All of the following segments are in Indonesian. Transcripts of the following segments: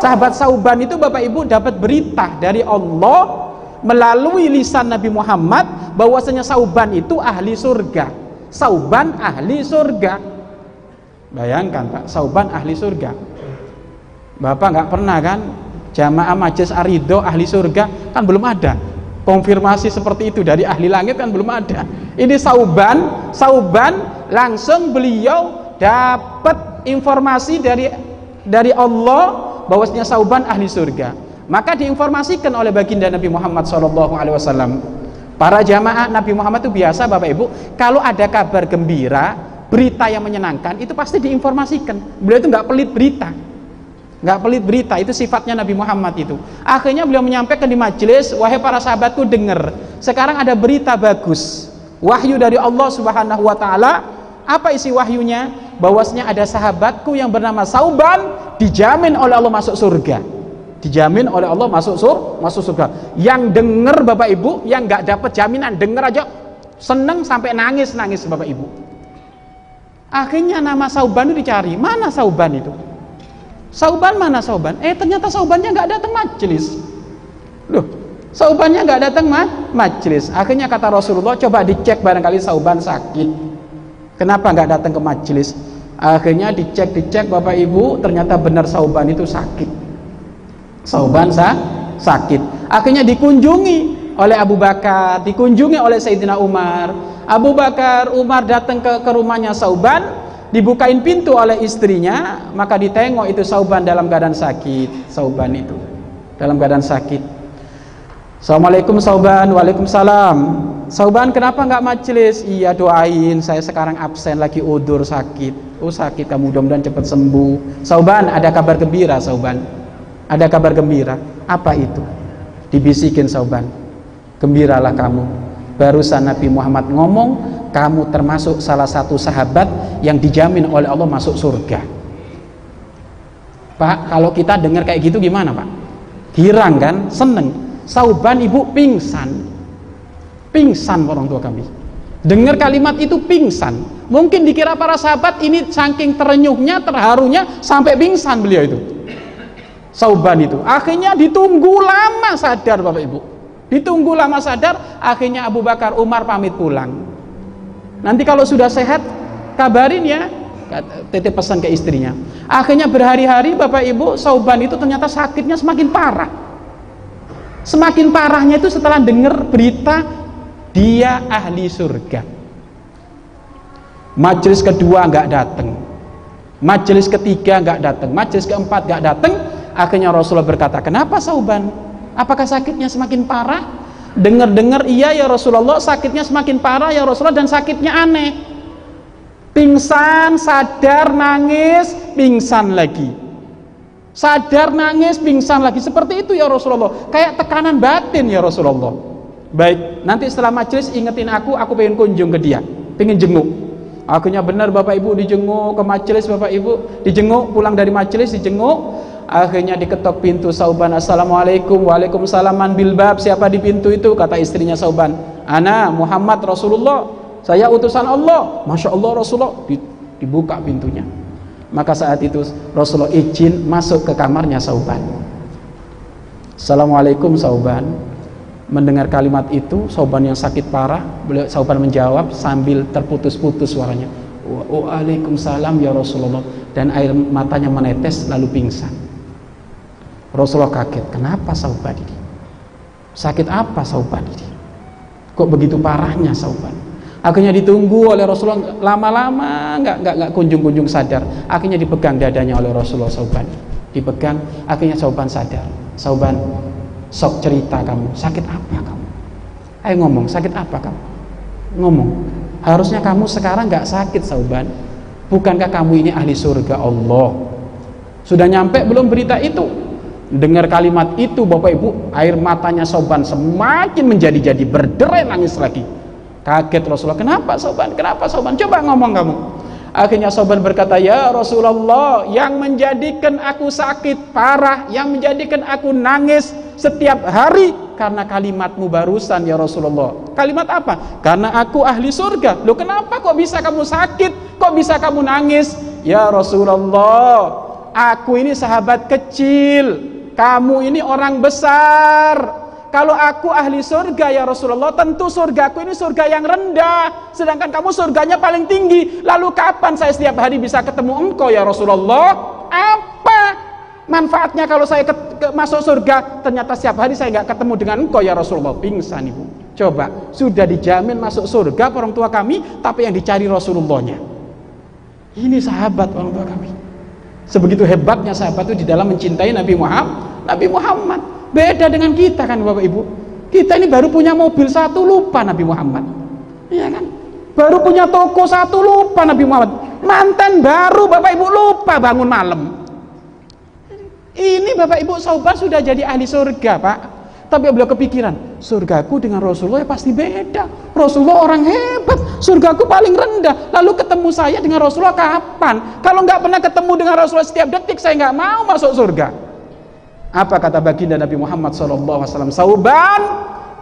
sahabat Sauban itu Bapak Ibu dapat berita dari Allah melalui lisan Nabi Muhammad bahwasanya Sauban itu ahli surga. Sauban ahli surga. Bayangkan Pak, Sauban ahli surga. Bapak nggak pernah kan jamaah majelis arido ahli surga kan belum ada konfirmasi seperti itu dari ahli langit kan belum ada ini sauban sauban langsung beliau dapat informasi dari dari Allah bahwasanya Sauban ahli surga. Maka diinformasikan oleh baginda Nabi Muhammad SAW. Para jamaah Nabi Muhammad itu biasa Bapak Ibu, kalau ada kabar gembira, berita yang menyenangkan, itu pasti diinformasikan. Beliau itu nggak pelit berita, nggak pelit berita itu sifatnya Nabi Muhammad itu akhirnya beliau menyampaikan di majelis wahai para sahabatku dengar sekarang ada berita bagus wahyu dari Allah subhanahu wa ta'ala apa isi wahyunya bahwasanya ada sahabatku yang bernama Sauban dijamin oleh Allah masuk surga. Dijamin oleh Allah masuk sur masuk surga. Yang dengar Bapak Ibu yang nggak dapat jaminan dengar aja seneng sampai nangis nangis Bapak Ibu. Akhirnya nama Sauban itu dicari. Mana Sauban itu? Sauban mana Sauban? Eh ternyata Saubannya nggak datang majelis loh Saubannya nggak datang ma majelis akhirnya kata Rasulullah coba dicek barangkali Sauban sakit. Kenapa nggak datang ke majelis akhirnya dicek dicek bapak ibu ternyata benar sauban itu sakit. Sauban sah, sakit. Akhirnya dikunjungi oleh Abu Bakar dikunjungi oleh Sayyidina Umar. Abu Bakar Umar datang ke, ke rumahnya sauban dibukain pintu oleh istrinya maka ditengok itu sauban dalam keadaan sakit. Sauban itu dalam keadaan sakit. Assalamualaikum Sauban, Waalaikumsalam. Sauban kenapa nggak majelis? Iya doain, saya sekarang absen lagi udur sakit. Oh sakit kamu mudah-mudahan cepat sembuh. Sauban ada kabar gembira Sauban. Ada kabar gembira. Apa itu? Dibisikin Sauban. Gembiralah kamu. Barusan Nabi Muhammad ngomong, kamu termasuk salah satu sahabat yang dijamin oleh Allah masuk surga. Pak, kalau kita dengar kayak gitu gimana Pak? Girang kan? Seneng Sauban ibu pingsan. Pingsan orang tua kami. Dengar kalimat itu pingsan. Mungkin dikira para sahabat ini saking terenyuhnya, terharunya sampai pingsan beliau itu. Sauban itu. Akhirnya ditunggu lama sadar Bapak Ibu. Ditunggu lama sadar, akhirnya Abu Bakar Umar pamit pulang. Nanti kalau sudah sehat, kabarin ya. Titip pesan ke istrinya. Akhirnya berhari-hari Bapak Ibu, Sauban itu ternyata sakitnya semakin parah Semakin parahnya itu setelah dengar berita dia ahli surga. Majelis kedua nggak datang. Majelis ketiga nggak datang. Majelis keempat nggak datang. Akhirnya Rasulullah berkata, kenapa Sauban? Apakah sakitnya semakin parah? Dengar-dengar iya ya Rasulullah sakitnya semakin parah ya Rasulullah dan sakitnya aneh. Pingsan, sadar, nangis, pingsan lagi sadar nangis pingsan lagi seperti itu ya Rasulullah kayak tekanan batin ya Rasulullah baik nanti setelah majelis ingetin aku aku pengen kunjung ke dia. Pengen jenguk. Akhirnya benar bapak ibu dijenguk ke majelis bapak ibu dijenguk pulang dari majelis dijenguk. Akhirnya diketok pintu Sauban Assalamualaikum Waalaikumsalam man bilbab siapa di pintu itu? kata istrinya Sauban. Ana Muhammad Rasulullah saya utusan Allah. Masya Allah Rasulullah. Dibuka pintunya. Maka saat itu Rasulullah izin masuk ke kamarnya Sauban. Assalamualaikum Sauban mendengar kalimat itu Sauban yang sakit parah beliau Sauban menjawab sambil terputus-putus suaranya. Waalaikumsalam ya Rasulullah. Dan air matanya menetes lalu pingsan. Rasulullah kaget kenapa Sauban ini? Sakit apa Sauban ini? Kok begitu parahnya Sauban? Akhirnya ditunggu oleh Rasulullah lama-lama nggak nggak nggak kunjung-kunjung sadar. Akhirnya dipegang dadanya oleh Rasulullah Sauban. Dipegang akhirnya Sauban sadar. Sauban sok cerita kamu. Sakit apa kamu? Ayo ngomong sakit apa kamu? Ngomong. Harusnya kamu sekarang nggak sakit Sauban. Bukankah kamu ini ahli surga? Allah. Sudah nyampe belum berita itu? Dengar kalimat itu Bapak Ibu air matanya Sauban semakin menjadi-jadi berderai nangis lagi. Kaget Rasulullah, kenapa Soban? Kenapa Soban? Coba ngomong kamu. Akhirnya Soban berkata, Ya Rasulullah, yang menjadikan aku sakit parah, yang menjadikan aku nangis setiap hari karena kalimatmu barusan ya Rasulullah. Kalimat apa? Karena aku ahli surga. Loh kenapa kok bisa kamu sakit? Kok bisa kamu nangis? Ya Rasulullah, aku ini sahabat kecil kamu ini orang besar kalau aku ahli surga ya Rasulullah tentu surgaku ini surga yang rendah sedangkan kamu surganya paling tinggi lalu kapan saya setiap hari bisa ketemu engkau ya Rasulullah apa manfaatnya kalau saya masuk surga ternyata setiap hari saya nggak ketemu dengan engkau ya Rasulullah pingsan ibu coba sudah dijamin masuk surga orang tua kami tapi yang dicari Rasulullahnya ini sahabat orang tua kami sebegitu hebatnya sahabat itu di dalam mencintai Nabi Muhammad Nabi Muhammad Beda dengan kita kan Bapak Ibu. Kita ini baru punya mobil satu lupa Nabi Muhammad. Iya kan? Baru punya toko satu lupa Nabi Muhammad. Mantan baru Bapak Ibu lupa bangun malam. Ini Bapak Ibu sobat sudah jadi ahli surga Pak. Tapi beliau kepikiran, surgaku dengan Rasulullah ya pasti beda. Rasulullah orang hebat, surgaku paling rendah. Lalu ketemu saya dengan Rasulullah kapan? Kalau nggak pernah ketemu dengan Rasulullah setiap detik, saya nggak mau masuk surga. Apa kata baginda Nabi Muhammad SAW? Sauban,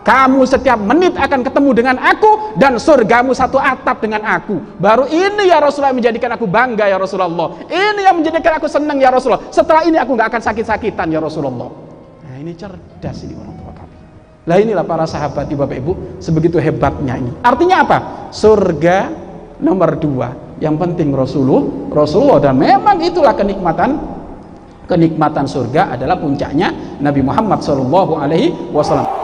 kamu setiap menit akan ketemu dengan aku dan surgamu satu atap dengan aku. Baru ini ya Rasulullah menjadikan aku bangga ya Rasulullah. Ini yang menjadikan aku senang ya Rasulullah. Setelah ini aku nggak akan sakit-sakitan ya Rasulullah. Nah ini cerdas ini orang tua kami. Lah inilah para sahabat di Bapak Ibu sebegitu hebatnya ini. Artinya apa? Surga nomor dua. Yang penting Rasulullah, Rasulullah dan memang itulah kenikmatan kenikmatan surga adalah puncaknya Nabi Muhammad Wasallam.